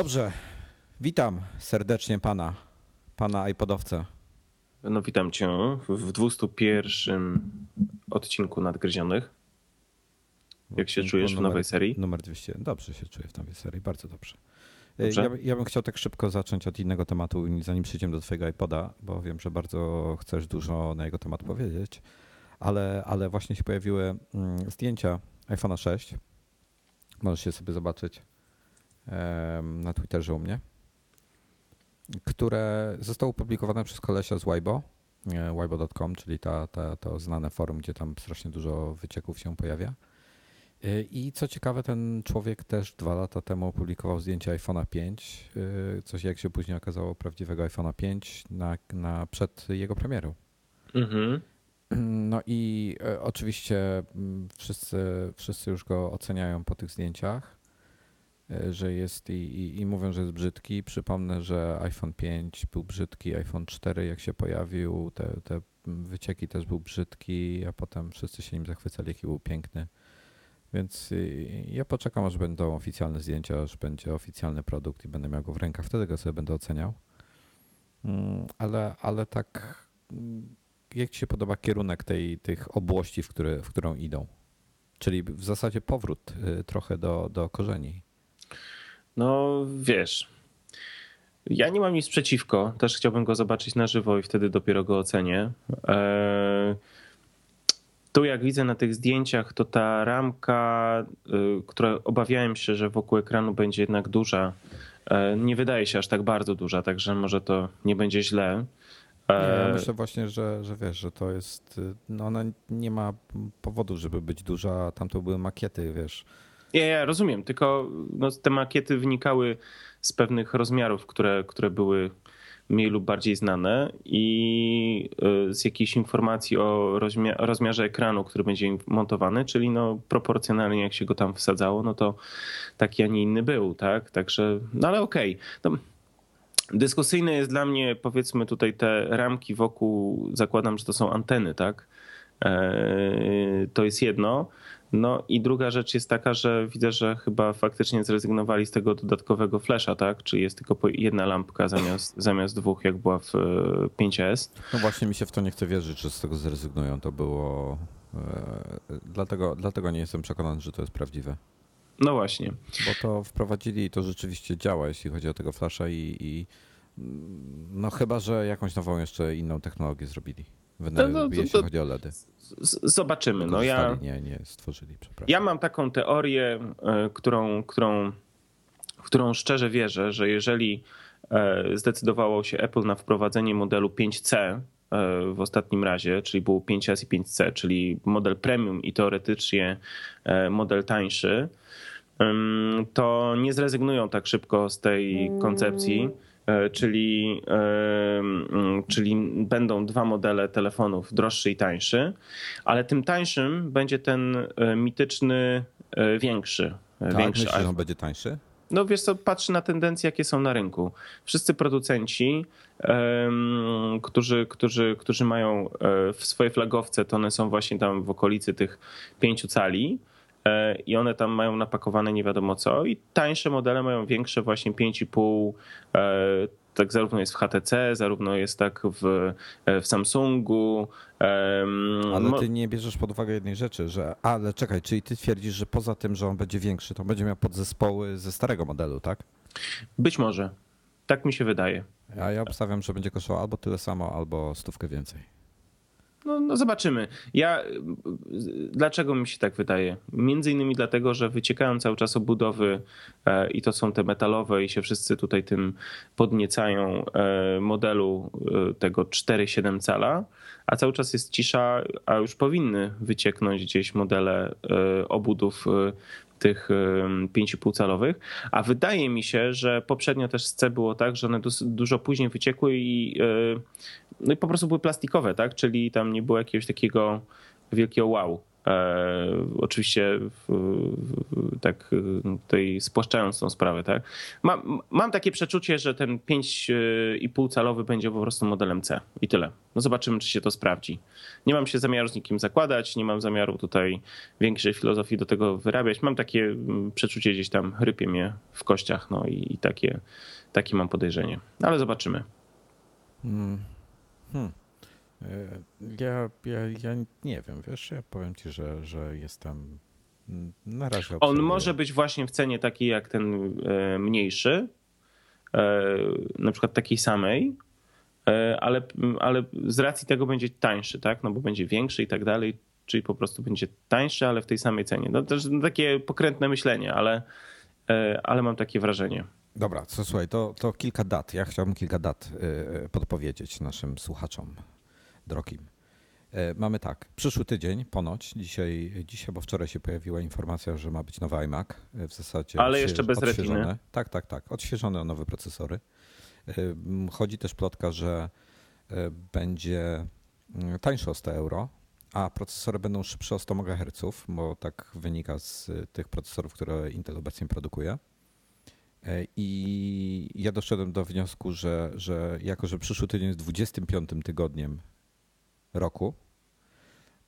Dobrze, witam serdecznie pana, pana iPodowca. No witam cię w 201 odcinku Nadgryzionych. Jak się czujesz numer, w nowej serii? Numer 200. Dobrze się czuję w nowej serii, bardzo dobrze. dobrze? Ja, ja, bym chciał tak szybko zacząć od innego tematu, zanim przejdziemy do twojego iPoda, bo wiem, że bardzo chcesz dużo na jego temat powiedzieć, ale, ale właśnie się pojawiły mm, zdjęcia iPhone'a 6. Możesz je sobie zobaczyć na Twitterze u mnie, które zostały opublikowane przez kolesia z Weibo, weibo.com, czyli ta, ta, to znane forum, gdzie tam strasznie dużo wycieków się pojawia. I co ciekawe, ten człowiek też dwa lata temu opublikował zdjęcie iPhone'a 5, coś jak się później okazało prawdziwego iPhone'a 5 na, na, przed jego premierą. Mhm. No i e, oczywiście wszyscy, wszyscy już go oceniają po tych zdjęciach. E, że jest i, i, i, mówią, że jest brzydki. Przypomnę, że iPhone 5 był brzydki, iPhone 4 jak się pojawił, te, te wycieki też był brzydki, a potem wszyscy się nim zachwycali, jaki był piękny. Więc y, ja poczekam, aż będą oficjalne zdjęcia, aż będzie oficjalny produkt i będę miał go w rękach, wtedy go sobie będę oceniał. Mm, ale, ale tak, mm, jak Ci się podoba kierunek tej, tych obłości, w, które, w którą idą? Czyli w zasadzie powrót y, trochę do, do korzeni. No wiesz, ja nie mam nic przeciwko. Też chciałbym go zobaczyć na żywo i wtedy dopiero go ocenię. Eee, tu jak widzę na tych zdjęciach, to ta ramka, y, która obawiałem się, że wokół ekranu będzie jednak duża, e, nie wydaje się aż tak bardzo duża, także może to nie będzie źle. Nie, ja e, myślę właśnie, że, że wiesz, że to jest, y, no ona nie ma powodu, żeby być duża, tam to były makiety, wiesz, ja, ja rozumiem, tylko no, te makiety wynikały z pewnych rozmiarów, które, które były mniej lub bardziej znane i y, z jakiejś informacji o rozmia rozmiarze ekranu, który będzie montowany, czyli no proporcjonalnie jak się go tam wsadzało, no to taki, a nie inny był, tak? Także, no ale okej. Okay. No, dyskusyjne jest dla mnie, powiedzmy tutaj te ramki wokół, zakładam, że to są anteny, tak? E, to jest jedno. No i druga rzecz jest taka, że widzę, że chyba faktycznie zrezygnowali z tego dodatkowego flasha, tak? Czy jest tylko jedna lampka zamiast, zamiast dwóch, jak była w 5S. No właśnie mi się w to nie chce wierzyć, że z tego zrezygnują. To było... E, dlatego, dlatego nie jestem przekonany, że to jest prawdziwe. No właśnie. Bo to wprowadzili i to rzeczywiście działa, jeśli chodzi o tego flasha i, i no chyba, że jakąś nową jeszcze inną technologię zrobili. No, jeśli to, chodzi o LEDy. Zobaczymy. No ja, nie, nie stworzyli, przepraszam. Ja mam taką teorię, e, którą, którą, w którą szczerze wierzę, że jeżeli e, zdecydowało się Apple na wprowadzenie modelu 5C e, w ostatnim razie, czyli było 5S i 5C, czyli model premium i teoretycznie model tańszy, to nie zrezygnują tak szybko z tej koncepcji czyli, e, mm, czyli będą dwa modele telefonów, droższy i tańszy, ale tym tańszym będzie ten e, mityczny większy. Tak, większy myślisz, on będzie tańszy? No wiesz co, patrzy na tendencje, jakie są na rynku. Wszyscy producenci, um, którzy, którzy, którzy mają w swojej flagowce, to one są właśnie tam w okolicy tych pięciu cali, E, i one tam mają napakowane nie wiadomo co i tańsze modele mają większe właśnie 5,5 e, tak zarówno jest w HTC, zarówno jest tak w, e, w Samsungu. Ale ty nie bierzesz pod uwagę jednej rzeczy, że ale czekaj, czyli ty twierdzisz, że poza tym, że on będzie większy, to będzie miał podzespoły ze starego modelu, tak? Być może. Tak mi się wydaje. A ja obstawiam, że będzie kosztował albo tyle samo, albo stówkę więcej. No, no, zobaczymy. Ja, dlaczego mi się tak wydaje? Między innymi dlatego, że wyciekają cały czas obudowy e, i to są te metalowe i się wszyscy tutaj tym podniecają e, modelu e, tego 4,7 cala, a cały czas jest cisza, a już powinny wycieknąć gdzieś modele obudów tych 5,5 calowych, a wydaje mi się, że poprzednio też z C było tak, że one dużo później wyciekły i, no i po prostu były plastikowe, tak? Czyli tam nie było jakiegoś takiego wielkiego wow. E, oczywiście tak tutaj spłaszczając tą sprawę, tak? Mam, mam takie przeczucie, że ten 5,5 calowy będzie po prostu modelem C i tyle. No zobaczymy, czy się to sprawdzi. Nie mam się zamiaru z nikim zakładać, nie mam zamiaru tutaj większej filozofii do tego wyrabiać. Mam takie mm, przeczucie gdzieś tam, rypie mnie w kościach, no i, i takie, takie mam podejrzenie. Ale zobaczymy. Hmm. Hmm. Ja, ja, ja nie wiem, wiesz, ja powiem ci, że, że jestem na razie. On może być właśnie w cenie takiej jak ten e, mniejszy, e, na przykład takiej samej, e, ale, ale z racji tego będzie tańszy, tak? No bo będzie większy i tak dalej, czyli po prostu będzie tańszy, ale w tej samej cenie. No też takie pokrętne myślenie, ale, ale mam takie wrażenie. Dobra, co słuchaj, to, to kilka dat. Ja chciałbym kilka dat podpowiedzieć naszym słuchaczom drogim. E, mamy tak, przyszły tydzień ponoć, dzisiaj, dzisiaj, bo wczoraj się pojawiła informacja, że ma być nowy iMac e, w zasadzie. Ale jeszcze bez retiny. Tak, tak, tak, odświeżone o nowe procesory. E, chodzi też plotka, że będzie tańszy o 100 euro, a procesory będą szybsze o 100 MHz, bo tak wynika z tych procesorów, które Intel obecnie produkuje. I ja doszedłem do wniosku, że, że jako, że przyszły tydzień jest 25 tygodniem roku,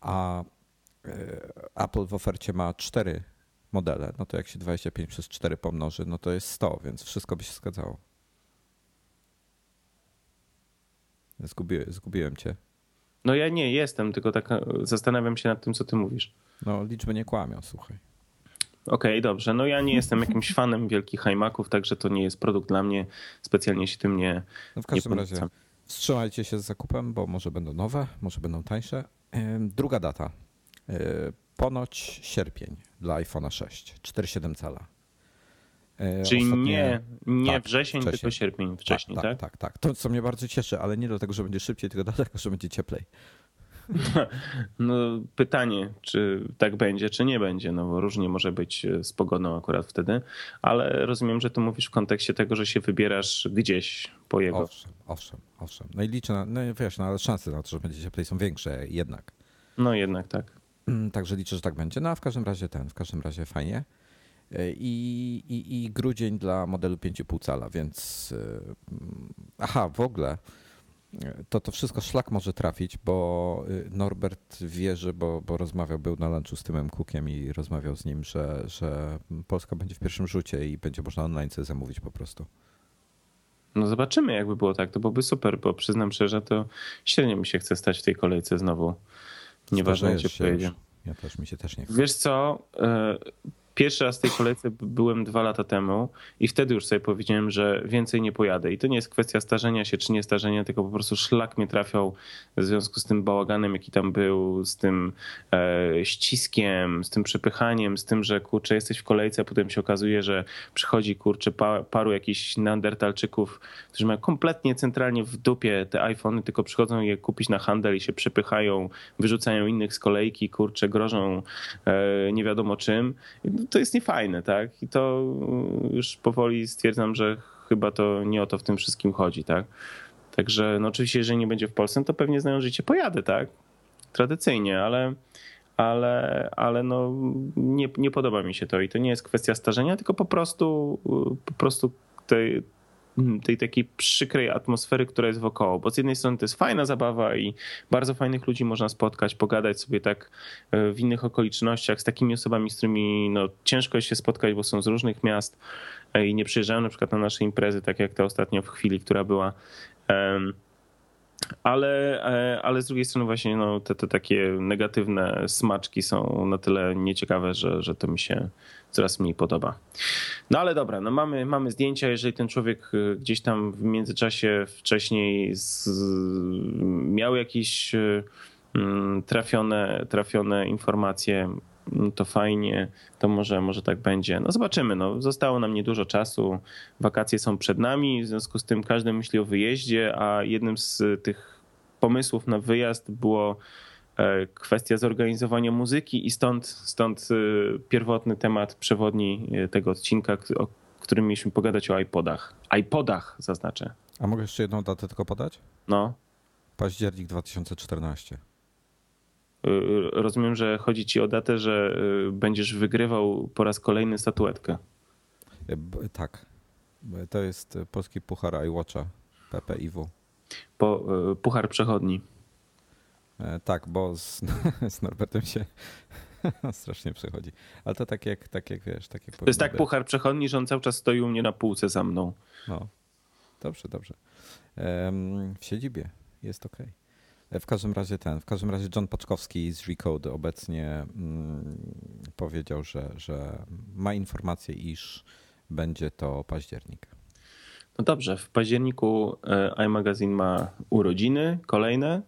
a e, Apple w ofercie ma cztery modele, no to jak się 25 przez 4 pomnoży, no to jest 100, więc wszystko by się zgadzało. Zgubiłem, zgubiłem cię. No ja nie jestem, tylko tak e, zastanawiam się nad tym, co ty mówisz. No liczby nie kłamią, słuchaj. Okej, okay, dobrze. No ja nie jestem jakimś fanem wielkich iMaców, także to nie jest produkt dla mnie. Specjalnie się tym nie. No w każdym razie Wstrzymajcie się z zakupem, bo może będą nowe, może będą tańsze. Druga data. E, ponoć sierpień dla iPhone'a 6, 4,7 cala. E, Czyli Ostatnie... nie, nie tak, wrzesień, tylko sierpień wcześniej, tak, tak? Tak, tak, tak. To, co mnie bardzo cieszy, ale nie dlatego, że będzie szybciej, tylko dlatego, że będzie cieplej. No, pytanie, czy tak będzie, czy nie będzie, no bo różnie może być e, z pogodą akurat wtedy, ale rozumiem, że tu mówisz w kontekście tego, że się wybierasz gdzieś po jego. Owszem, owszem, owszem. No i liczę na, no wiesz, no ale szanse na to, że będzie cieplej są większe jednak. No jednak tak. Mm, także liczę, że tak będzie. No a w każdym razie ten, w każdym razie fajnie. E, I, i, i grudzień dla modelu 5,5 cala, więc e, mm, aha, w ogóle to to wszystko szlak może trafić, bo y, Norbert wierzy, bo, bo rozmawiał, był na lunchu z Tymem Cookiem i rozmawiał z nim, że, że Polska będzie w pierwszym rzucie i będzie można online sobie zamówić po prostu. No zobaczymy, jakby było tak. To byłoby super, bo przyznam szczerze, to średnio mi się chce stać w tej kolejce znowu. Nieważne, gdzie pojedzie. Ja też mi się też nie chce. Wiesz co? Pierwszy raz w tej kolejce byłem dwa lata temu i wtedy już sobie powiedziałem, że więcej nie pojadę. I to nie jest kwestia starzenia się czy nie starzenia, tylko po prostu szlak mnie trafiał w związku z tym bałaganem, jaki tam był, z tym e, ściskiem, z tym przepychaniem, z tym, że kurczę, jesteś w kolejce, a potem się okazuje, że przychodzi kurczę pa, paru jakichś neandertalczyków, którzy mają kompletnie centralnie w dupie te iPhony, tylko przychodzą je kupić na handel i się przepychają, wyrzucają innych z kolejki, kurczę, grożą e, nie wiadomo czym to jest niefajne, tak? I to już powoli stwierdzam, że chyba to nie o to w tym wszystkim chodzi, tak? Także no oczywiście, jeżeli nie będzie w Polsce, to pewnie znają życie pojadę, tak? Tradycyjnie, ale, ale, ale no nie, nie podoba mi się to i to nie jest kwestia starzenia, tylko po prostu po prostu tej, tej takiej przykrej atmosfery, która jest wokoło. Bo z jednej strony to jest fajna zabawa i bardzo fajnych ludzi można spotkać, pogadać sobie tak e, w innych okolicznościach z takimi osobami, z którymi no, ciężko się spotkać, bo są z różnych miast e, i nie przyjeżdżają na przykład na nasze imprezy, tak jak ta ostatnio w chwili, która była. Ale, e, ale z drugiej strony właśnie no, te, te takie negatywne smaczki są na tyle nieciekawe, że, że to mi się coraz mniej podoba. No ale dobra, no mamy, mamy zdjęcia, jeżeli ten człowiek y, gdzieś tam w międzyczasie wcześniej z, miał jakieś y, mm, trafione, trafione informacje, to fajnie, to może, może tak będzie. No zobaczymy, no, zostało nam niedużo czasu, wakacje są przed nami, w związku z tym każdy myśli o wyjeździe, a jednym z tych pomysłów na wyjazd było E, kwestia zorganizowania muzyki i stąd, stąd e, pierwotny temat przewodni e, tego odcinka, o którym mieliśmy pogadać o iPodach. iPodach zaznaczę. A mogę jeszcze jedną datę tylko podać? No. Październik 2014. Rozumiem, że chodzi ci o datę, że będziesz wygrywał po raz kolejny statuetkę. Tak. To jest polski puchar iWatcha PPIW. Po, puchar przechodni. Tak, bo z, z Norbertem się strasznie przechodzi. Ale to tak jak, tak jak wiesz, tak jak To jest tak puchar przechodni, że on cały czas stoi u mnie na półce za mną. No, dobrze, dobrze. W siedzibie jest ok. E, w każdym razie ten, w każdym razie John Paczkowski z Recode obecnie mm, powiedział, że, że ma informację, iż będzie to październik. No dobrze, w październiku e, iMagazine ma urodziny kolejne.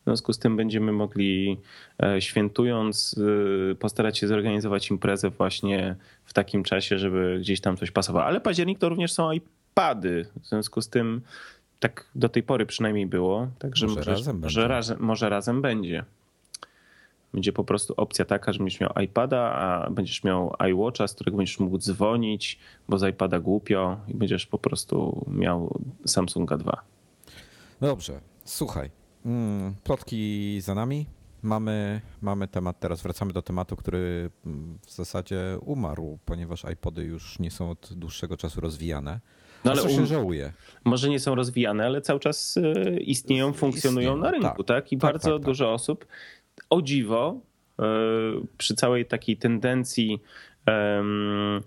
W związku z tym będziemy mogli e, świętując postarać się zorganizować imprezę właśnie w takim czasie, żeby gdzieś tam coś pasowało. Ale październik to również są iPady. W związku z tym tak do tej pory przynajmniej było. Także może, może, razem, może, razem, może razem będzie. Będzie po prostu opcja taka, że będziesz miał iPada, a będziesz miał iWatcha, z którego będziesz mógł dzwonić, bo z iPada głupio i będziesz po prostu miał Samsunga 2. No dobrze, słuchaj. Mm, plotki za nami. Mamy, mamy temat, teraz wracamy do tematu, który w zasadzie umarł, ponieważ iPody już nie są od dłuższego czasu rozwijane. No ale się um, żałuje? Może nie są rozwijane, ale cały czas e, istnieją, funkcjonują istnieją, na rynku, tak? tak? I tak, bardzo tak, tak. dużo osób, o dziwo, e, przy całej takiej tendencji um,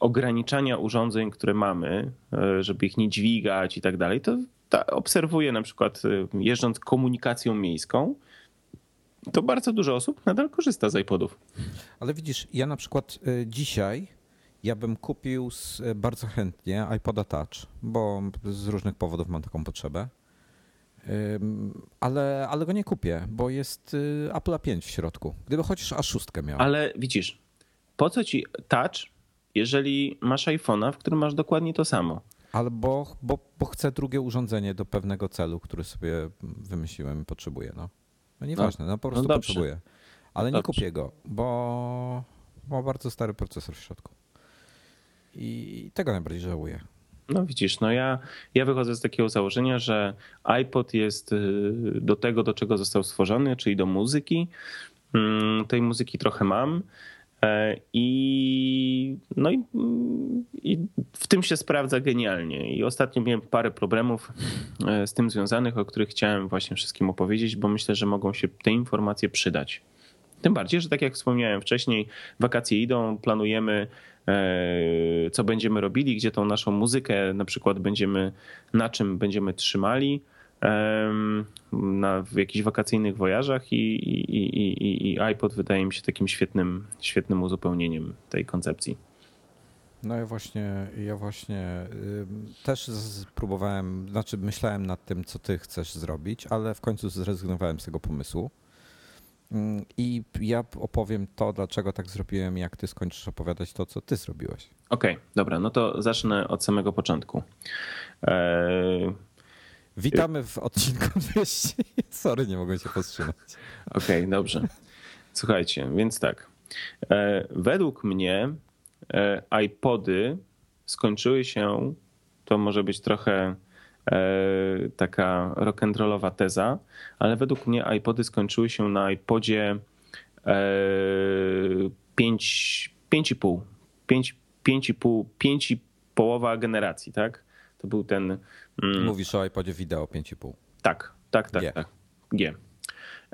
ograniczania urządzeń, które mamy, e, żeby ich nie dźwigać i tak dalej, to ta, obserwuję na przykład jeżdżąc komunikacją miejską, to bardzo dużo osób nadal korzysta z iPodów. Ale widzisz, ja na przykład dzisiaj ja bym kupił e, bardzo chętnie iPoda Touch, bo z różnych powodów mam taką potrzebę. Ale, ale go nie kupię, bo jest y, Apple A5 w środku. Gdyby chociaż A6 miał. Ale widzisz, po co ci Touch, jeżeli masz iPhone'a, w którym masz dokładnie to samo? Albo bo, bo chcę drugie urządzenie do pewnego celu, który sobie wymyśliłem i potrzebuję. No, no nieważne, no, no po prostu no potrzebuję. Ale dobrze. nie kupię go, bo ma bardzo stary procesor w środku. I tego najbardziej żałuję. No widzisz, no ja, ja wychodzę z takiego założenia, że iPod jest y, do tego, do czego został stworzony, czyli do muzyki. Mm, tej muzyki trochę mam. E, I, no i, i, w tym się sprawdza genialnie. I ostatnio miałem parę problemów e, z tym związanych, o których chciałem właśnie wszystkim opowiedzieć, bo myślę, że mogą się te informacje przydać. Tym bardziej, że tak jak wspomniałem wcześniej, wakacje idą, planujemy E, co będziemy robili, gdzie tą naszą muzykę na przykład będziemy, na czym będziemy trzymali na, w jakichś wakacyjnych wojażach i, i, i, i iPod wydaje mi się takim świetnym, świetnym uzupełnieniem tej koncepcji. No ja właśnie, ja właśnie też próbowałem, znaczy myślałem nad tym, co ty chcesz zrobić, ale w końcu zrezygnowałem z tego pomysłu. Mm, I ja opowiem to, dlaczego tak zrobiłem, jak ty skończysz opowiadać to, co ty zrobiłeś. Okej, okay, dobra, no to zacznę od samego początku. Eee... Witamy w odcinku 200. Sorry, nie mogłem się powstrzymać. Okej, okay, dobrze. Słuchajcie, więc tak. Eee, według mnie e, iPody skończyły się, to może być trochę E, taka rock'n'rollowa teza, ale według mnie iPody skończyły się na iPodzie 5,5. 5,5, 5 połowa generacji, tak? To był ten. Mm, Mówisz o iPodzie wideo 5,5. Tak, tak, tak, G. tak. G.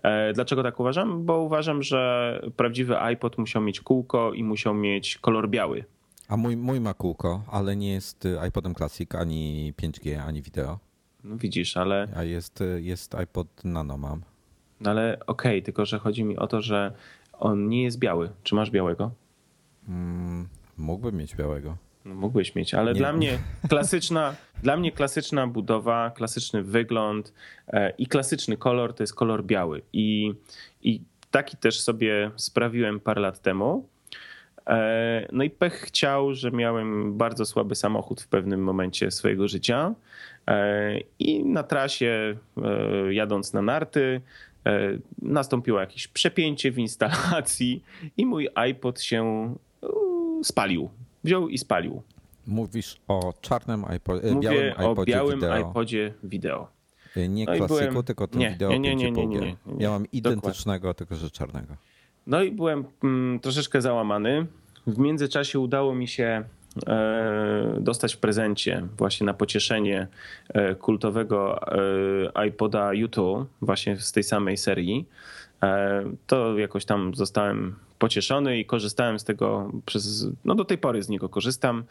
E, dlaczego tak uważam? Bo uważam, że prawdziwy iPod musiał mieć kółko i musiał mieć kolor biały. A mój, mój ma kółko, ale nie jest y, iPodem Classic, ani 5G, ani wideo. No widzisz, ale... A jest, y, jest iPod Nano mam. No ale okej, okay, tylko że chodzi mi o to, że on nie jest biały. Czy masz białego? Mm, mógłbym mieć białego. No, mógłbyś mieć, ale nie. dla mnie klasyczna, dla mnie klasyczna budowa, klasyczny wygląd e, i klasyczny kolor to jest kolor biały. I, I taki też sobie sprawiłem parę lat temu. E, no i pech chciał, że miałem bardzo słaby samochód w pewnym momencie swojego życia e, i na trasie e, jadąc na narty nastąpiło jakieś przepięcie w instalacji i mój iPod się spalił. Wziął i spalił. Mówisz o czarnym iPodzie, Mówię białym iPodzie o białym wideo. iPodzie wideo. Nie No klasyku, byłem- tylko ten nie, wideo nie, nie, nie, nie, 5,5G. nie, nie, nie. Ja mam identycznego, tylko że czarnego. No i byłem mm, troszeczkę załamany. W międzyczasie udało mi się e, dostać w prezencie właśnie na pocieszenie e, kultowego e, iPoda U2 właśnie z tej samej serii. To jakoś tam zostałem pocieszony i korzystałem z tego przez, no do tej pory z niego korzystam.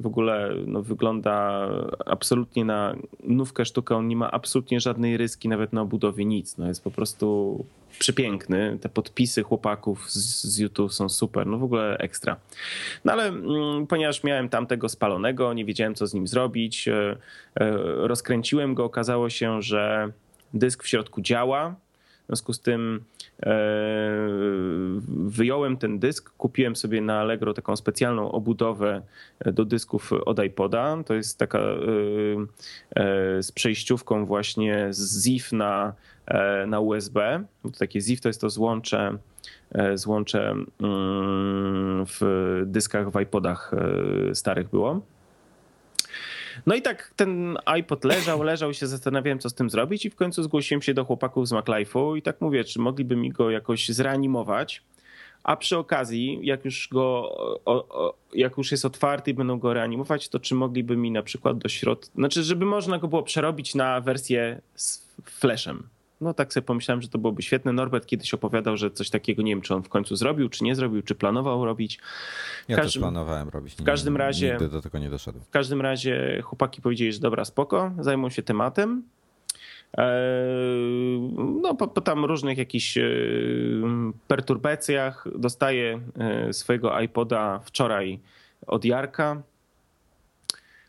W ogóle no, wygląda absolutnie na nówkę sztukę. On nie ma absolutnie żadnej ryski, nawet na obudowie nic. No, jest po prostu przepiękny. Te podpisy chłopaków z, z YouTube są super. No w ogóle ekstra. No ale mm, ponieważ miałem tamtego spalonego, nie wiedziałem co z nim zrobić, e, e, rozkręciłem go. Okazało się, że dysk w środku działa. W związku z tym e, wyjąłem ten dysk, kupiłem sobie na Allegro taką specjalną obudowę do dysków od iPoda. To jest taka e, e, z przejściówką właśnie z ZIF na, e, na USB. Takie ZIF to jest to złącze, e, złącze mm, w dyskach w iPodach e, starych było. No i tak ten iPod leżał, leżał i się zastanawiałem, co z tym zrobić i w końcu zgłosiłem się do chłopaków z MacLife'u i tak mówię, czy mogliby mi go jakoś zreanimować, a przy okazji, jak już go, o, o, jak już jest otwarty i będą go reanimować, to czy mogliby mi na przykład do środka, znaczy żeby można go było przerobić na wersję z flashem. No tak sobie pomyślałem, że to byłoby świetne. Norbert kiedyś opowiadał, że coś takiego, nie wiem, czy on w końcu zrobił, czy nie zrobił, czy planował robić. Ja każdym- też planowałem robić. w każdym razie- Nigdy do tego nie doszedłem. W każdym razie chłopaki powiedzieli, że dobra, spoko, zajmą się tematem. Eee, No, po, po tam różnych jakichś e, perturbacjach dostaję e, swojego iPoda wczoraj od Jarka.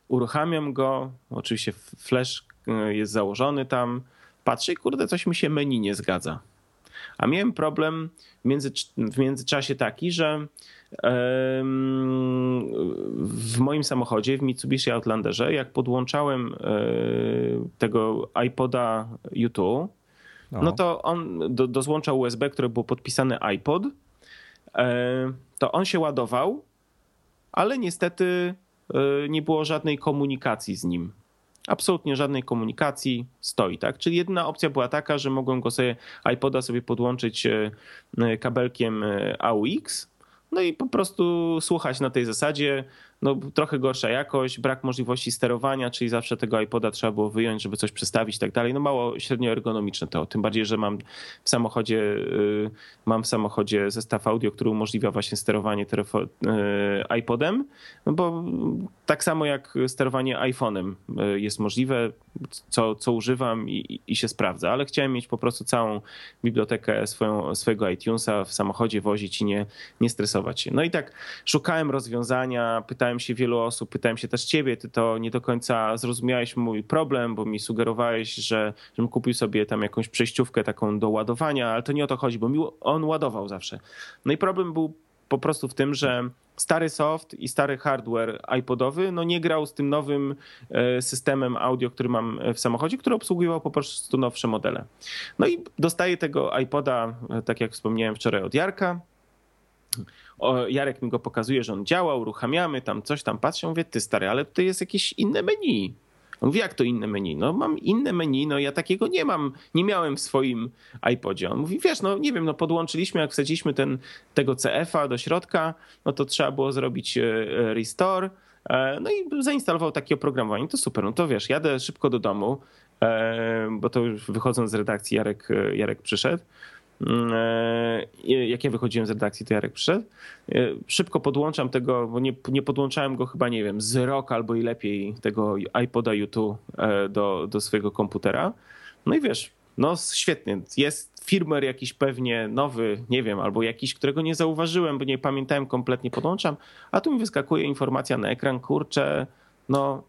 Uruchamiam go. Oczywiście flash e, jest założony tam. Patrzę i kurde, coś mi się menu nie zgadza. A miałem problem w, między, w międzyczasie taki, że w moim samochodzie, w Mitsubishi Outlanderze, jak podłączałem e, tego iPoda U2, no to on do, do złącza USB, które było podpisane iPod, e, to on się ładował, ale niestety e, nie było żadnej komunikacji z nim. Absolutnie żadnej komunikacji stoi, tak? Czyli jedyna opcja była taka, że mogłem go sobie iPoda sobie podłączyć e, e, kabelkiem e, AUX, no i po prostu słuchać na tej zasadzie. No, trochę gorsza jakość, brak możliwości sterowania, czyli zawsze tego iPoda trzeba było wyjąć, żeby coś przestawić i tak dalej. No mało średnio ergonomiczne to. Tym bardziej, że mam w samochodzie, y, mam w samochodzie zestaw audio, który umożliwia właśnie sterowanie y, iPodem, no bo tak samo jak sterowanie iPhone'em y, jest możliwe, co, co używam i, i się sprawdza, ale chciałem mieć po prostu całą bibliotekę swoją, swojego iTunesa w samochodzie wozić i nie, nie stresować się. No i tak szukałem rozwiązania, pytałem się wielu osób, pytałem się też ciebie, ty to nie do końca zrozumiałeś mój problem, bo mi sugerowałeś, że żebym kupił sobie tam jakąś przejściówkę taką do ładowania, ale to nie o to chodzi, bo mi on ładował zawsze. No i problem był po prostu w tym, że stary soft i stary hardware iPodowy no nie grał z tym nowym e, systemem audio, który mam w samochodzie, który obsługiwał po prostu nowsze modele. No i dostaję tego iPoda, e, tak jak wspomniałem wczoraj od Jarka. O, Jarek mi go pokazuje, że on działa, uruchamiamy tam coś tam, patrzę, mówię, ty stary, ale tutaj jest jakieś inne menu. On mówi, jak to inne menu? No mam inne menu, no ja takiego nie mam, nie miałem w swoim iPodzie. On mówi, wiesz, no nie wiem, no podłączyliśmy, jak wsadziliśmy ten, tego CF-a do środka, no to trzeba było zrobić e, restore, e, no i zainstalował takie oprogramowanie, to super, no to wiesz, jadę szybko do domu, e, bo to już wychodząc z redakcji Jarek, Jarek przyszedł, jak ja wychodziłem z redakcji, to Jarek przyszedł. Szybko podłączam tego, bo nie, nie podłączałem go chyba, nie wiem, z rok albo i lepiej tego iPoda U2 do, do swojego komputera. No i wiesz, no świetnie, jest firmware jakiś pewnie nowy, nie wiem, albo jakiś, którego nie zauważyłem, bo nie pamiętałem kompletnie, podłączam, a tu mi wyskakuje informacja na ekran, kurczę, no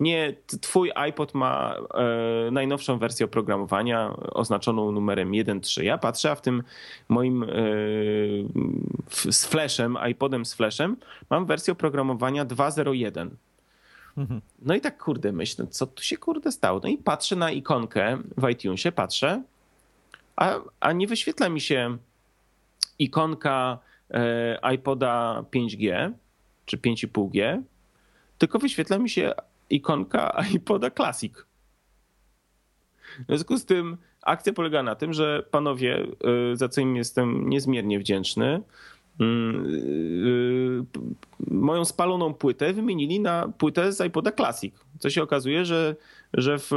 nie, twój iPod ma e, najnowszą wersję oprogramowania oznaczoną numerem 1.3. Ja patrzę, a w tym moim e, w, z flashem, iPodem z flashem, mam wersję oprogramowania 2.01. No i tak kurde myślę, co tu się kurde stało? No i patrzę na ikonkę w iTunesie, patrzę, a, a nie wyświetla mi się ikonka e, iPoda 5G czy 5,5G, tylko wyświetla mi się ikonka iPoda Classic. W związku z tym akcja polega na tym, że panowie, y, za co im jestem niezmiernie wdzięczny, mm, y, moją spaloną płytę wymienili na płytę z iPoda Classic. Co się okazuje, że, że, w,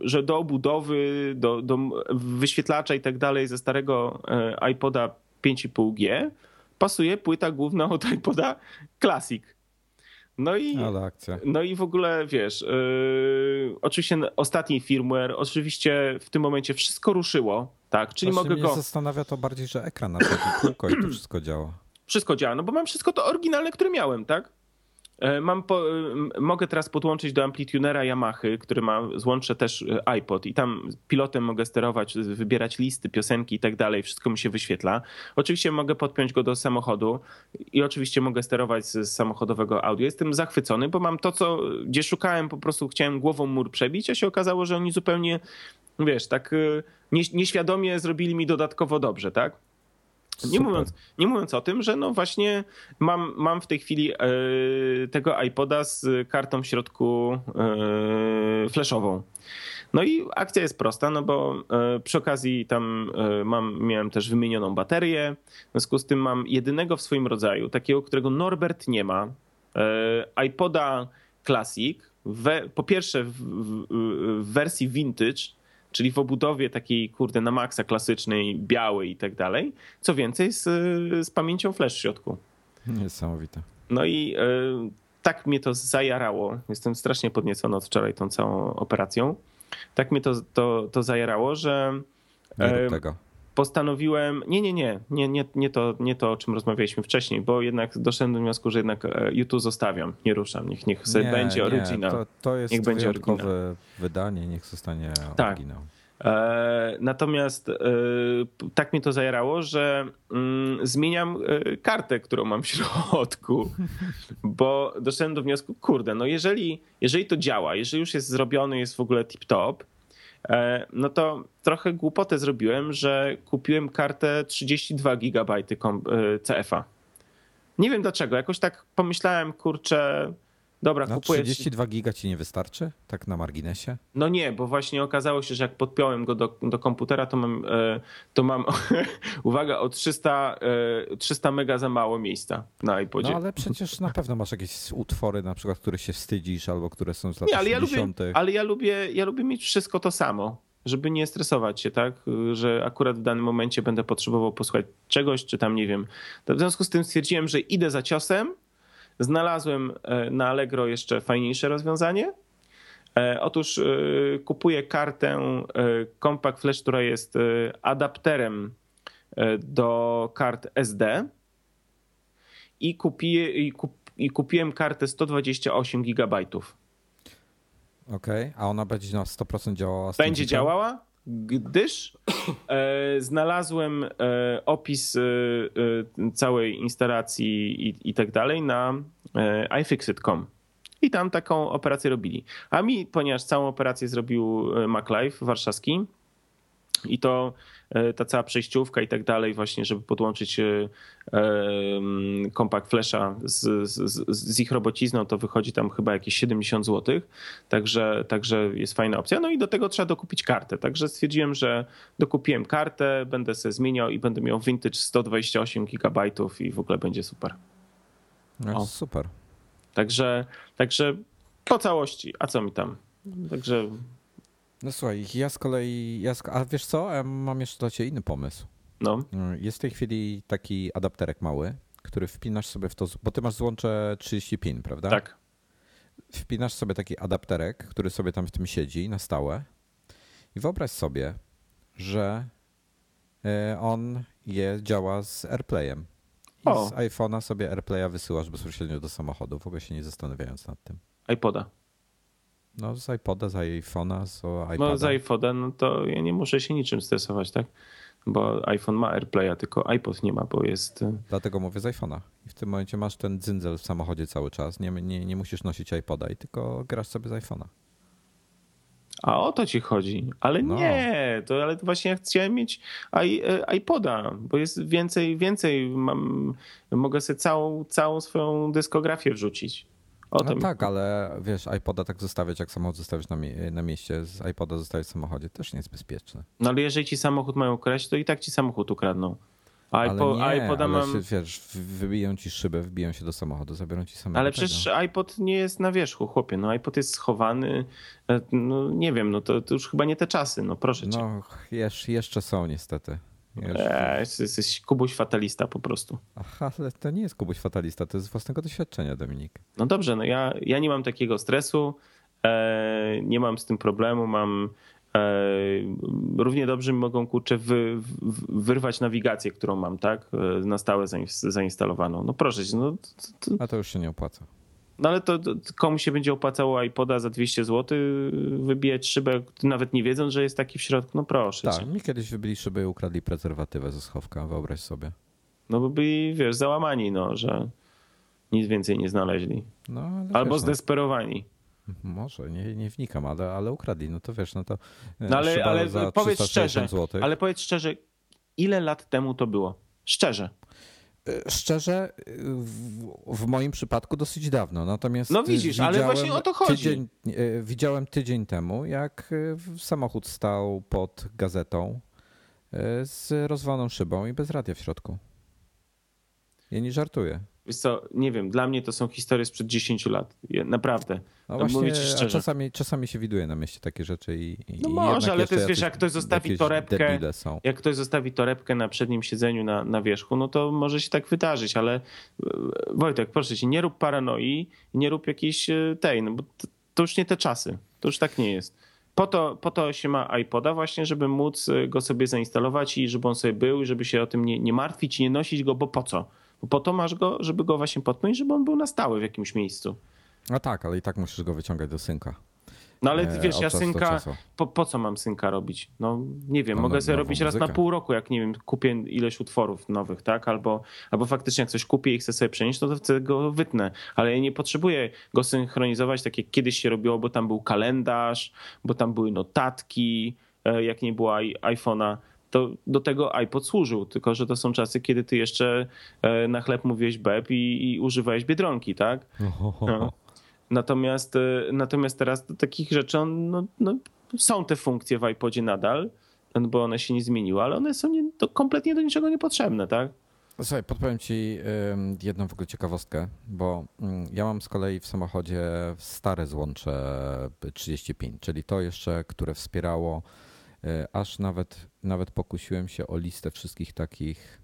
że do obudowy, do, do wyświetlacza i tak dalej ze starego iPoda 5,5G pasuje płyta główna od iPoda Classic. No i, no i w ogóle wiesz, yy, oczywiście ostatni firmware, oczywiście w tym momencie wszystko ruszyło, tak, czyli Właśnie mogę mnie go, zastanawia to bardziej, że ekran na kółko i to wszystko działa. wszystko działa, no bo mam wszystko to oryginalne, które miałem, tak? E, Mam po, m- mogę teraz podłączyć do amplitunera Yamahy, który ma, złączę też e, iPod i tam pilotem mogę sterować, wybierać listy, piosenki i tak dalej, wszystko mi się wyświetla. Oczywiście mogę podpiąć go do samochodu i oczywiście mogę sterować z, samochodowego audio. Jestem zachwycony, bo mam to, co, gdzie szukałem, po prostu chciałem głową mur przebić, a się okazało, że oni zupełnie, wiesz, tak e, nie, nieświadomie zrobili mi dodatkowo dobrze, tak? Nie mówiąc, nie mówiąc o tym, że no właśnie mam, mam w tej chwili e, tego iPoda z kartą w środku e, flashową. No i akcja jest prosta, no bo e, przy okazji tam mam, miałem też wymienioną baterię. W związku z tym mam jedynego w swoim rodzaju, takiego, którego Norbert nie ma. IPoda Classic, we, po pierwsze w, w, w wersji vintage, czyli w obudowie takiej, kurde, na maksa klasycznej, białej i tak dalej. Co więcej, z, z pamięcią flash w środku. Niesamowite. No i e, tak mnie to zajarało. Jestem strasznie podniecony od wczoraj tą całą operacją. Tak mnie to, to, to zajarało, że Nie E, rób tego. Postanowiłem. Nie, nie, nie, nie, nie, nie, to, nie to, o czym rozmawialiśmy wcześniej, bo jednak doszedłem do wniosku, że jednak e, YouTube zostawiam, nie ruszam. Niech, niech sobie Nie, będzie oryginał. To, to jest Niech będzie wydanie, niech zostanie Tak. oryginał. E, Natomiast e, tak mnie to zajarało, że mm, zmieniam kartę, którą mam w środku, bo doszedłem do wniosku, kurde, no jeżeli, jeżeli to działa, jeżeli już jest zrobiony, jest w ogóle tip-top, no to trochę głupotę zrobiłem, że kupiłem kartę 32 GB e, CF-a. Nie wiem dlaczego, jakoś tak pomyślałem, kurczę, dobra, No, kupuję... 32 giga ci nie wystarczy? Tak na marginesie? No nie, bo właśnie okazało się, że jak podpiąłem go do, do komputera, to mam, e, to mam uwaga, o 300, e, 300 mega za mało miejsca na iPodzie. No ale przecież na pewno masz jakieś utwory, na przykład, których się wstydzisz, albo które są z lat nie, ale ja, lubię, 80. ale ja lubię, ja lubię mieć wszystko to samo, żeby nie stresować się, tak? Że akurat w danym momencie będę potrzebował posłuchać czegoś, czy tam nie wiem. W związku z tym stwierdziłem, że idę za ciosem. Znalazłem e, na Allegro jeszcze fajniejsze rozwiązanie. E, Otóż e, kupuję kartę Compact Flash, która jest adapterem do kart SD i, kupię, i, kup, i kupiłem kartę 128 GB. Okej, a ona będzie na 100% działała Będzie działała, gdyż e, znalazłem e, opis e, e, całej instalacji i, i tak dalej na e, iFixit.com. I tam taką operację robili. A mi, ponieważ całą operację zrobił e, MacLife warszawski, i to e, ta cała przejściówka i tak dalej, właśnie, żeby podłączyć e, em, Compact Flasha z, z, z ich robocizną, to wychodzi tam chyba jakieś 70 zł. Także, także jest fajna opcja. No i do tego trzeba dokupić kartę. Także stwierdziłem, że dokupiłem kartę, będę sobie zmieniał i będę miał vintage 128 GB i w ogóle będzie super. No, O. super. Także, także po całości. A co mi tam? Także No słuchaj, ja z kolei, ja z, a wiesz co, ja mam jeszcze dla ciebie inny pomysł. no, Jest w tej chwili taki adapterek mały, który wpinasz sobie w to, bo ty masz złącze 30 pin, prawda? tak. Wpinasz sobie taki adapterek, który sobie tam w tym siedzi na stałe i wyobraź sobie, że e, on je, działa z AirPlayem. I O. z iPhone'a sobie AirPlaya wysyłasz bezpośrednio do samochodu, w ogóle się nie zastanawiając nad tym. iPoda. No z iPoda, z iPhone'a, z iPada. No z iPhone'a, no to ja nie muszę się niczym stresować, tak? Bo iPhone ma AirPlaya, tylko iPod nie ma, bo jest... y, Dlatego mówię z iPhone'a. I w tym momencie masz ten dzyndzel w samochodzie cały czas. Nie, nie, nie musisz nosić iPoda i tylko grasz sobie z iPhone'a. A o to ci chodzi. Ale No. nie, to ale to właśnie ja chciałem mieć i, e, iPoda, bo jest więcej, więcej mam, mogę sobie całą, całą swoją dyskografię wrzucić. O No tym. tak, ale wiesz, iPoda tak zostawiać, jak samochód zostawić na, mie- na mieście, z iPoda zostawić w samochodzie, też nie jest bezpieczne. No ale jeżeli ci samochód mają ukraść, to i tak ci samochód ukradną. A Ale iPo, nie, iPoda ale mam... się, wiesz, wybiją ci szybę, wbiją się do samochodu, zabiorą ci samochód. Ale przecież iPod nie jest na wierzchu, chłopie. No iPod jest schowany. e, No nie wiem, no to, to już chyba nie te czasy, no proszę cię. No, jesz, jeszcze są niestety. Eee, jesteś kubuś fatalista po prostu. Aha, ale to nie jest Kubuś fatalista, to jest z własnego doświadczenia, Dominik. No dobrze, no ja, ja nie mam takiego stresu, e, nie mam z tym problemu, mam e, równie dobrze mogą kurczę wy, wyrwać nawigację, którą mam, tak? E, Na stałe zains- zainstalowaną. No proszę cię, no, to, to, A to już się nie opłaca. No ale to, to komu się będzie opłacało iPoda za 200 zł wybijać szybę, nawet nie wiedząc, że jest taki w środku? No proszę Tak, cię. mi kiedyś wybili szyby i ukradli prezerwatywę ze schowka, wyobraź sobie. No bo byli, wiesz, załamani, no, że nic więcej nie znaleźli. No, Albo wiesz, no, zdesperowani. Może, nie, nie wnikam, ale, ale ukradli, no to wiesz, no to e, No ale, ale powiedz 360 szczerze, ale powiedz szczerze, ile lat temu to było? Szczerze. E, Szczerze, w, w moim przypadku dosyć dawno, natomiast No widzisz, ale widziałem właśnie o to chodzi. Tydzień, widziałem tydzień temu, jak samochód stał pod gazetą z rozwaloną szybą i bez radia w środku. Ja nie żartuję. Wiesz co, nie wiem, dla mnie to są historie sprzed 10 lat. Naprawdę. No No, właśnie, a czasami, czasami się widuje na mieście takie rzeczy i, i No i może, ale to jest, wiesz, jak ktoś zostawi torebkę. Jak ktoś zostawi torebkę na przednim siedzeniu na, na wierzchu, no to może się tak wydarzyć, ale e, Wojtek, proszę cię, nie rób paranoi, nie rób jakiejś e, tej, no bo to, to już nie te czasy. To już tak nie jest. Po to, po to się ma iPoda właśnie, żeby móc e, go sobie zainstalować i żeby on sobie był i żeby się o tym nie, nie martwić, nie nosić go, bo po co? Bo po to masz go, żeby go właśnie potknąć, żeby on był na stałe w jakimś miejscu. No tak, ale i tak musisz go wyciągać do synka. No ale E, wiesz, ja synka, po, po co mam synka robić? No nie wiem, No, mogę no, sobie nową robić raz na muzykę. pół roku, jak nie wiem, kupię ileś utworów nowych, tak? Albo, albo faktycznie jak coś kupię i chcę sobie przenieść, no to wtedy go wytnę. Ale ja nie potrzebuję go synchronizować tak jak kiedyś się robiło, bo tam był kalendarz, bo tam były notatki, e, jak nie było iPhone'a. To do tego iPod służył, tylko że to są czasy, kiedy ty jeszcze e, na chleb mówiłeś beb i, i używałeś biedronki, tak? No. Natomiast, e, natomiast teraz do takich rzeczy on, no, no, są te funkcje w iPodzie nadal, no, bo one się nie zmieniły, ale one są nie, kompletnie do niczego niepotrzebne, tak? Słuchaj, podpowiem ci jedną w ogóle ciekawostkę, bo mm, ja mam z kolei w samochodzie stare złącze 35, czyli to jeszcze, które wspierało, aż nawet, nawet pokusiłem się o listę wszystkich takich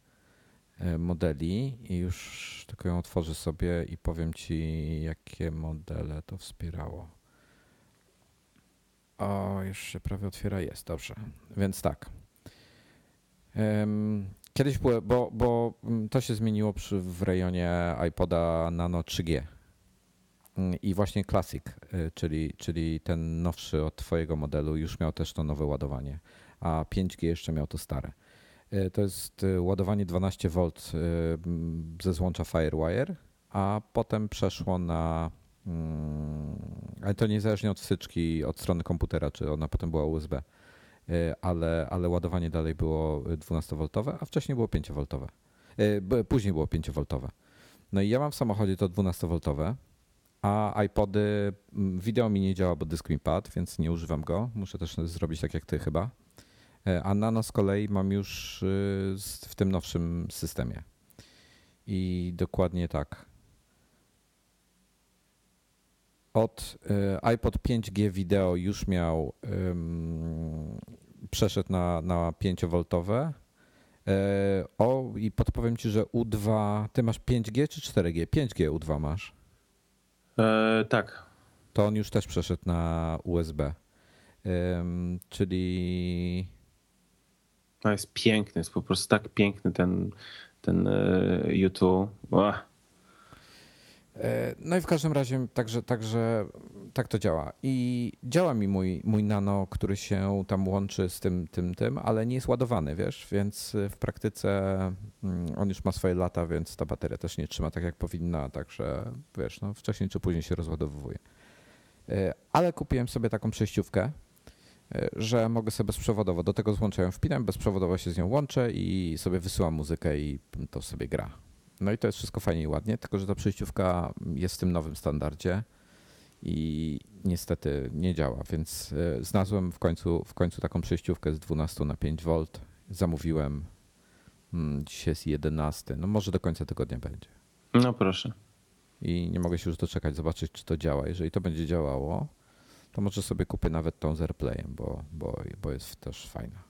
y, modeli i już tylko ją otworzę sobie i powiem ci, jakie modele to wspierało. O, już się prawie otwiera, jest, dobrze. Więc tak. Kiedyś było, bo, bo mm, to się zmieniło przy, w rejonie iPoda Nano 3G. Mm, I właśnie Classic, y, czyli, czyli ten nowszy od Twojego modelu, już miał też to nowe ładowanie, a 5G jeszcze miał to stare. Y, To jest y, ładowanie 12V y, mm, ze złącza Firewire, a potem przeszło na. mm, Ale to niezależnie od wtyczki, od strony komputera, czy ona potem była USB ale, ale ładowanie dalej było 12V, a wcześniej było 5V. Y, b- Później było 5V. No i ja mam w samochodzie to 12V, a iPody, mm, wideo mi nie działa, bo dysk mi padł, więc nie używam go. Muszę też zrobić tak jak ty chyba. Y, A Nano z kolei mam już y, w tym nowszym systemie. I dokładnie tak. Od y, iPod 5G wideo już miał ym, przeszedł na, na 5V. E, o, i podpowiem ci, że U2. Ty masz 5G czy 4G? 5G U2 masz. E, tak. To on już też przeszedł na USB. Czyli. No jest piękny, jest po prostu tak piękny ten, ten e, YouTube. E, No i w każdym razie także, także tak to działa. I działa mi mój, mój nano, który się tam łączy z tym, tym, tym, ale nie jest ładowany, wiesz, więc w praktyce mm, on już ma swoje lata, więc ta bateria też nie trzyma tak jak powinna, także wiesz, no wcześniej czy później się rozładowuje. E, Ale kupiłem sobie taką przejściówkę, e, że mogę sobie bezprzewodowo, do tego złącza ją wpinam, bezprzewodowo się z nią łączę i sobie wysyłam muzykę i to sobie gra. No i to jest wszystko fajnie i ładnie, tylko że ta przejściówka jest w tym nowym standardzie i niestety nie działa, więc e, znalazłem w końcu, w końcu taką przejściówkę z 12 na 5 V. Zamówiłem. Mm, Dzisiaj jest 11. No może do końca tygodnia będzie. No proszę. I nie mogę się już doczekać, zobaczyć, czy to działa. Jeżeli to będzie działało, to może sobie kupię nawet tą z AirPlayem, bo, bo, bo jest też fajna.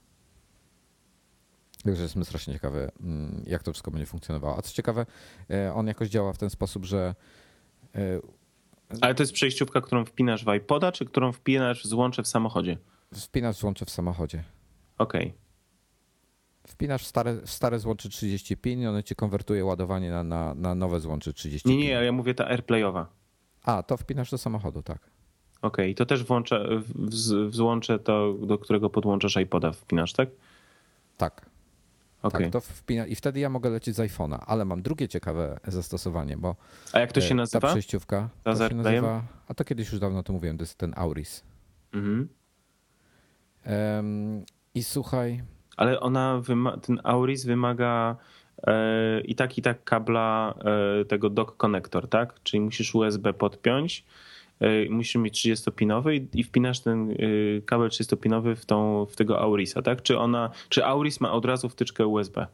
Także jestem strasznie ciekawy, mm, jak to wszystko będzie funkcjonowało. A co ciekawe, e, on jakoś działa w ten sposób, że e, Ale to jest przejściówka, którą wpinasz w iPoda, czy którą wpinasz w złącze w samochodzie? wpinasz złącze w samochodzie. Okej. Wpinasz w stare, w stare złącze 30 pin i one ci konwertuje ładowanie na, na, na nowe złącze 30 Nie, nie, ja mówię ta AirPlayowa. A, to wpinasz do samochodu, tak. Okej, to też włączę, w, w złącze to, do którego podłączasz iPoda wpinasz, tak? Tak. Okej. Tak, to wpina i wtedy ja mogę lecieć z iPhone'a, ale mam drugie ciekawe zastosowanie, bo A jak to e, się ta nazywa? przejściówka, Ta to z się nazywa, a to kiedyś już dawno to mówiłem, to jest ten Auris. Mhm. Em, I słuchaj, Ale ona, wyma- ten Auris wymaga e, i tak, i tak kabla e, tego dock connector, tak? Czyli musisz USB podpiąć, e, musisz mieć 30-pinowy i, i wpinasz ten e, kabel 30-pinowy w, tą, w tego Aurisa, tak? Czy ona, czy Auris ma od razu wtyczkę USB?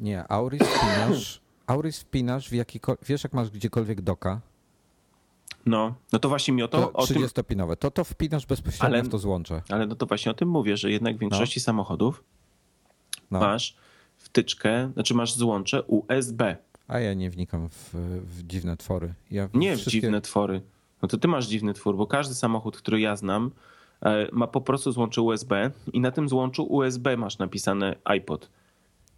nie, Auris wpinasz, Auris wpinasz w jakikolwiek, wiesz jak masz gdziekolwiek doka, No, no to właśnie mi o to, to o tym, 30-pinowe, to to wpinasz bezpośrednio Ale- w to złącze. ale no to właśnie o tym mówię, że jednak w większości samochodów No. masz wtyczkę, znaczy masz złącze USB. A ja nie wnikam w, w dziwne twory. Ja Nie w wszystkie- dziwne twory. No to ty masz dziwny twór, bo każdy samochód, który ja znam, e, ma po prostu złącze USB i na tym złączu USB masz napisane iPod.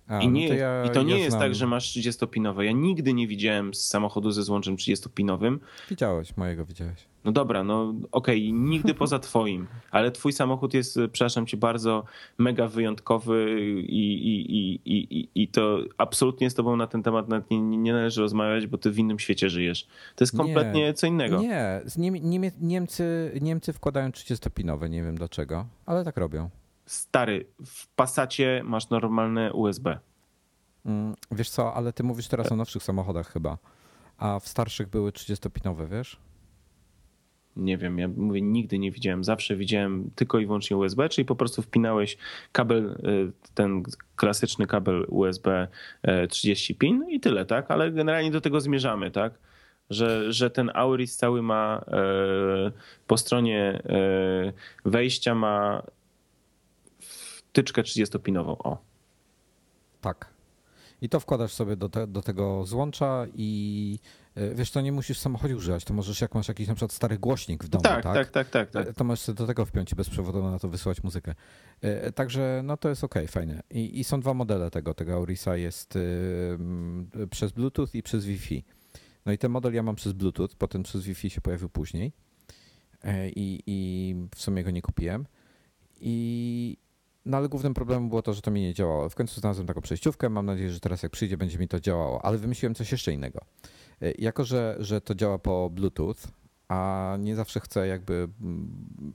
A, I, no nie, to ja, I to nie ja jest znam- tak, że masz 30-pinowe. Ja nigdy nie widziałem samochodu ze złączem 30-pinowym. Widziałeś, mojego widziałeś. No dobra, no okej, nigdy poza twoim, ale twój samochód jest, e, przepraszam cię, bardzo mega wyjątkowy i, i, i, i, i- to absolutnie z tobą na ten temat nawet nie, nie należy rozmawiać, bo ty w innym świecie żyjesz. To jest Nie. kompletnie co innego. Nie, Niemie, Niemcy, Niemcy wkładają 30-pinowe, nie wiem dlaczego, ale tak robią. Stary, w Passacie masz normalne USB. Mm, Wiesz co, ale ty mówisz teraz o nowszych samochodach chyba, a w starszych były 30-pinowe, wiesz? Nie wiem, ja mówię, nigdy nie widziałem. Zawsze widziałem tylko i wyłącznie USB, czyli po prostu wpinałeś kabel, y, ten klasyczny kabel USB y, 30 pin i tyle, tak? Ale generalnie do tego zmierzamy, tak? Że, że ten Auris cały ma y, po stronie y, wejścia ma wtyczkę 30-pinową. O. Tak. I to wkładasz sobie do, te, do tego złącza i y, wiesz, to nie musisz w samochodzie używać, to możesz jak masz jakiś na przykład stary głośnik w domu, Tak, tak? tak, tak, tak, tak. To możesz sobie do tego wpiąć i bezprzewodowo na to wysyłać muzykę. E, Także no to jest ok, fajne. I, I są dwa modele tego. Tego Aurisa jest y, mm, przez Bluetooth i przez Wi-Fi. No i ten model ja mam przez Bluetooth, potem przez Wi-Fi się pojawił później. E, I, i w sumie go nie kupiłem. I no ale głównym problemem było to, że to mi nie działało. W końcu znalazłem taką przejściówkę. Mam nadzieję, że teraz jak przyjdzie, będzie mi to działało. Ale wymyśliłem coś jeszcze innego. E, Jako, że, że to działa po Bluetooth, a nie zawsze chcę jakby. mm,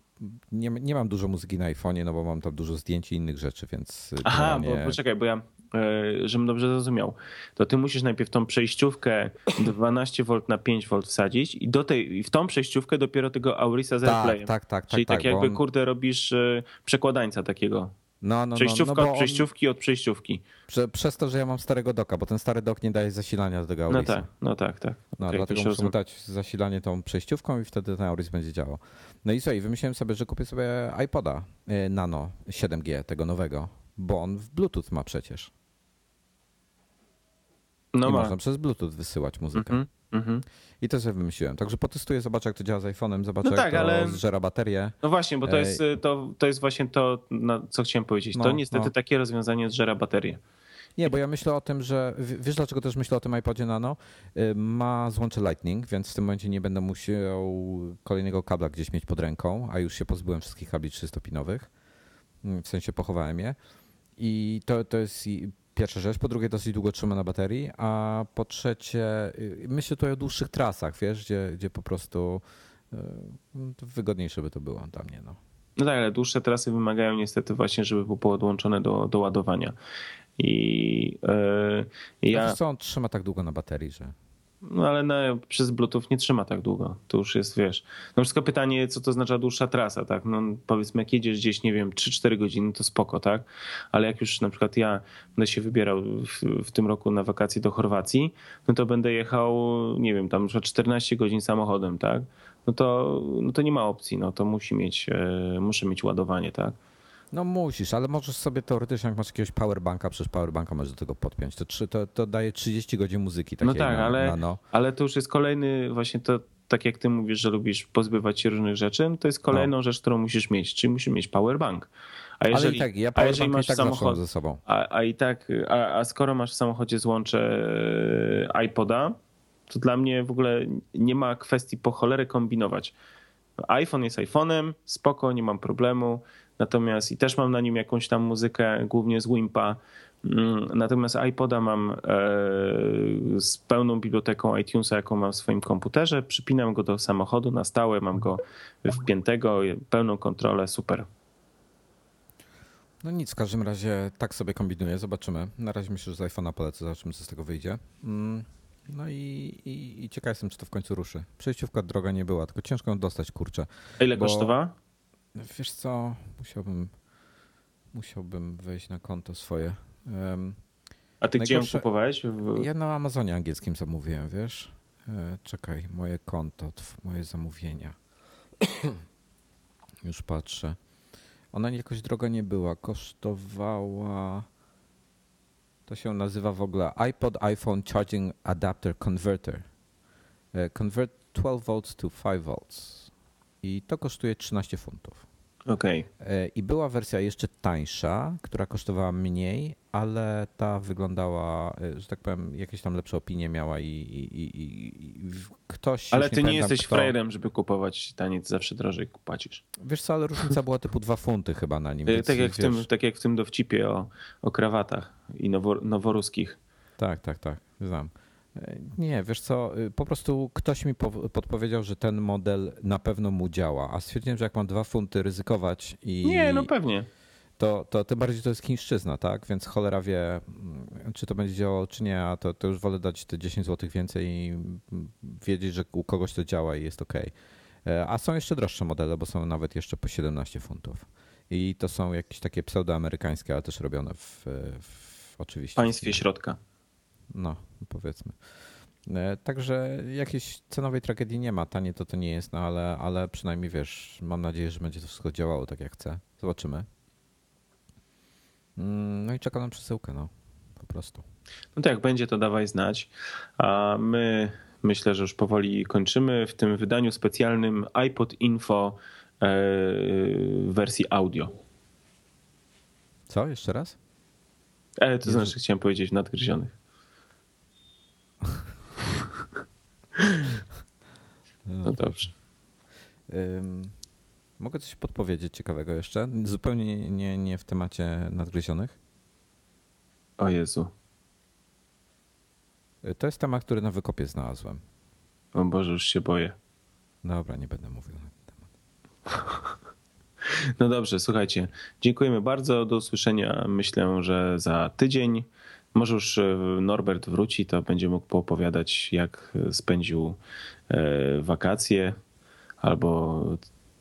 Nie, nie mam dużo muzyki na iPhone'ie, no bo mam tam dużo zdjęć i innych rzeczy, więc. Aha, bo poczekaj, bo ja, e, żebym dobrze zrozumiał, to ty musisz najpierw tą przejściówkę 12V na 5V wsadzić i do tej, i w tą przejściówkę dopiero tego Aurisa z Tak, AirPlayem. tak, tak, Czyli tak, tak, tak, jakby, on- kurde, robisz e, przekładańca takiego. No, no, Przejściówka no, no, bo od on- przejściówki od przejściówki. Prze, przez to, że ja mam starego doka, bo ten stary dok nie daje zasilania do tego No Aurisa. tak, no tak, tak. No, Okej, to dlatego muszę dać zasilanie tą przejściówką i wtedy ten Auris będzie działał. No i co, i wymyśliłem sobie, że kupię sobie iPoda e, Nano 7G, tego nowego, bo on w Bluetooth ma przecież. No I ma. można przez Bluetooth wysyłać muzykę. Mhm, mhm. I to sobie wymyśliłem. Także potestuję, zobaczę jak to działa z iPhone'em, zobaczę No jak tak, to ale- zżera baterię. No właśnie, bo to jest, e, to, to jest właśnie to, na co chciałem powiedzieć. No, to niestety no. takie rozwiązanie zżera baterię. Nie, bo ja myślę o tym, że wiesz dlaczego też myślę o tym iPodzie Nano? Y, Ma złącze Lightning, więc w tym momencie nie będę musiał kolejnego kabla gdzieś mieć pod ręką, a już się pozbyłem wszystkich kabli 300-pinowych. Mm, W sensie pochowałem je. I to, to jest pierwsza rzecz. Po drugie, dosyć długo trzyma na baterii, a po trzecie, y, myślę tutaj o dłuższych trasach, wiesz, gdzie, gdzie po prostu y, no, wygodniejsze by to było dla mnie. No. No tak, ale dłuższe trasy wymagają niestety właśnie, żeby było podłączone do, do ładowania. I yy, ja... No co, on trzyma tak długo na baterii, że... No ale na, przez Bluetooth nie trzyma tak długo. To już jest, wiesz. No wszystko pytanie, co to znaczy dłuższa trasa, tak? No powiedzmy, jak jedziesz gdzieś, nie wiem, 3-4 godziny, to spoko, tak? Ale jak już na przykład ja będę się wybierał w, w, tym roku na wakacje do Chorwacji, no to będę jechał, nie wiem, tam 14 godzin samochodem, tak? No to, no to nie ma opcji, no to musi mieć, e, muszę mieć ładowanie, tak? No musisz, ale możesz sobie teoretycznie, jak masz jakiegoś powerbanka, przecież powerbanka możesz do tego podpiąć. To, to, to daje 30 godzin muzyki. No tak, na, ale, na no. ale to już jest kolejny właśnie to, tak jak ty mówisz, że lubisz pozbywać się różnych rzeczy, no to jest kolejną no. rzecz, którą musisz mieć, czyli musisz mieć powerbank. A jeżeli, ale i tak, ja a jeżeli masz tak samochód, ze sobą. A, a i tak, a, a skoro masz w samochodzie złącze e, iPoda, to dla mnie w ogóle nie ma kwestii po cholerę kombinować. iPhone jest iPhone'em, spoko, nie mam problemu. Natomiast i też mam na nim jakąś tam muzykę, głównie z Wimpa. Mm, natomiast iPoda mam e, z pełną biblioteką iTunesa, jaką mam w swoim komputerze. Przypinam go do samochodu na stałe, mam go wpiętego, pełną kontrolę, super. No nic, w każdym razie tak sobie kombinuję, zobaczymy. Na razie myślę, że z iPhone'a polecę, zobaczymy co z tego wyjdzie. Mm, no i, i, i ciekaw jestem, czy to w końcu ruszy. Przejściówka droga nie była, tylko ciężko ją dostać, kurczę. A ile bo... kosztowała? Wiesz co, musiałbym, musiałbym wejść na konto swoje. Um, A ty gdzie ją kupowałeś? W... Ja na Amazonie angielskim zamówiłem, wiesz? E, czekaj, moje konto, moje zamówienia. Już patrzę. Ona jakoś droga nie była. Kosztowała. To się nazywa w ogóle iPod iPhone Charging Adapter Converter. E, convert 12 volts to 5 volts i to kosztuje 13 funtów. Okej. Okay. I była wersja jeszcze tańsza, która kosztowała mniej, ale ta wyglądała, e, że tak powiem, jakieś tam lepsze opinie miała i, i, i, i ktoś. Ale ty nie, nie jesteś kto... frajerem, żeby kupować taniec, zawsze drożej płacisz. Wiesz co, ale różnica była typu 2 funty chyba na nim. tak, jak w tym, tak jak w tym dowcipie o, o krawatach i nowo, noworuskich. Tak, tak, tak, znam. Nie, wiesz co, y, po prostu ktoś mi podpowiedział, że ten model na pewno mu działa, a stwierdziłem, że jak mam dwa funty ryzykować i... Nie, no pewnie. To, to tym bardziej to jest chińszczyzna, tak? Więc cholera wie, mm, czy to będzie działało, czy nie, a to, to już wolę dać te 10 zł więcej i mm, wiedzieć, że u kogoś to działa i jest ok. E, a są jeszcze droższe modele, bo są nawet jeszcze po 17 funtów. I to są jakieś takie pseudoamerykańskie, ale też robione w, w oczywiście. W państwie środka. No, powiedzmy. E, także jakiejś cenowej tragedii nie ma. Tanie to to nie jest, no ale, ale przynajmniej wiesz, mam nadzieję, że będzie to wszystko działało tak jak chcę. Zobaczymy. Mm, no i czekam na przesyłkę, no. Po prostu. No to jak będzie, to dawaj znać. A my myślę, że już powoli kończymy w tym wydaniu specjalnym iPod Info e, w wersji audio. Co? Jeszcze raz? E, to znaczy, chciałem powiedzieć nadgryzionych. No dobrze. Um, mogę coś podpowiedzieć ciekawego jeszcze? Zupełnie nie, nie, w temacie nadgryzionych. O Jezu. Y, to jest temat, który na wykopie znalazłem. O Boże, już się boję. Dobra, nie będę mówił na ten temat. No dobrze, słuchajcie. Dziękujemy bardzo. Do usłyszenia. Myślę, że za tydzień. Może już e, Norbert wróci, to będzie mógł poopowiadać, jak spędził e, wakacje albo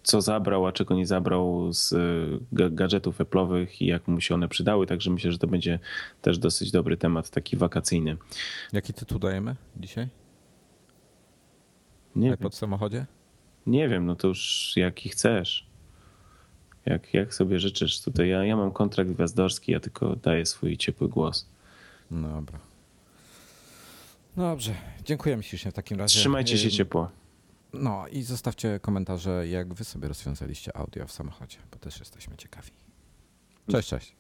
co zabrał, a czego nie zabrał z e, gadżetów Apple'owych i jak mu się one przydały. Także myślę, że to będzie też dosyć dobry temat, taki wakacyjny. Jaki tytuł dajemy dzisiaj? Nie pod samochodzie? Nie wiem, no to już jaki chcesz. Jak, jak sobie życzysz. Tutaj ja, ja mam kontrakt gwiazdorski, ja tylko daję swój ciepły głos. Dobra. Dobrze, dziękujemy ślicznie w takim razie. Trzymajcie się ciepło. No i zostawcie komentarze, jak wy sobie rozwiązaliście audio w samochodzie, bo też jesteśmy ciekawi. Cześć, cześć.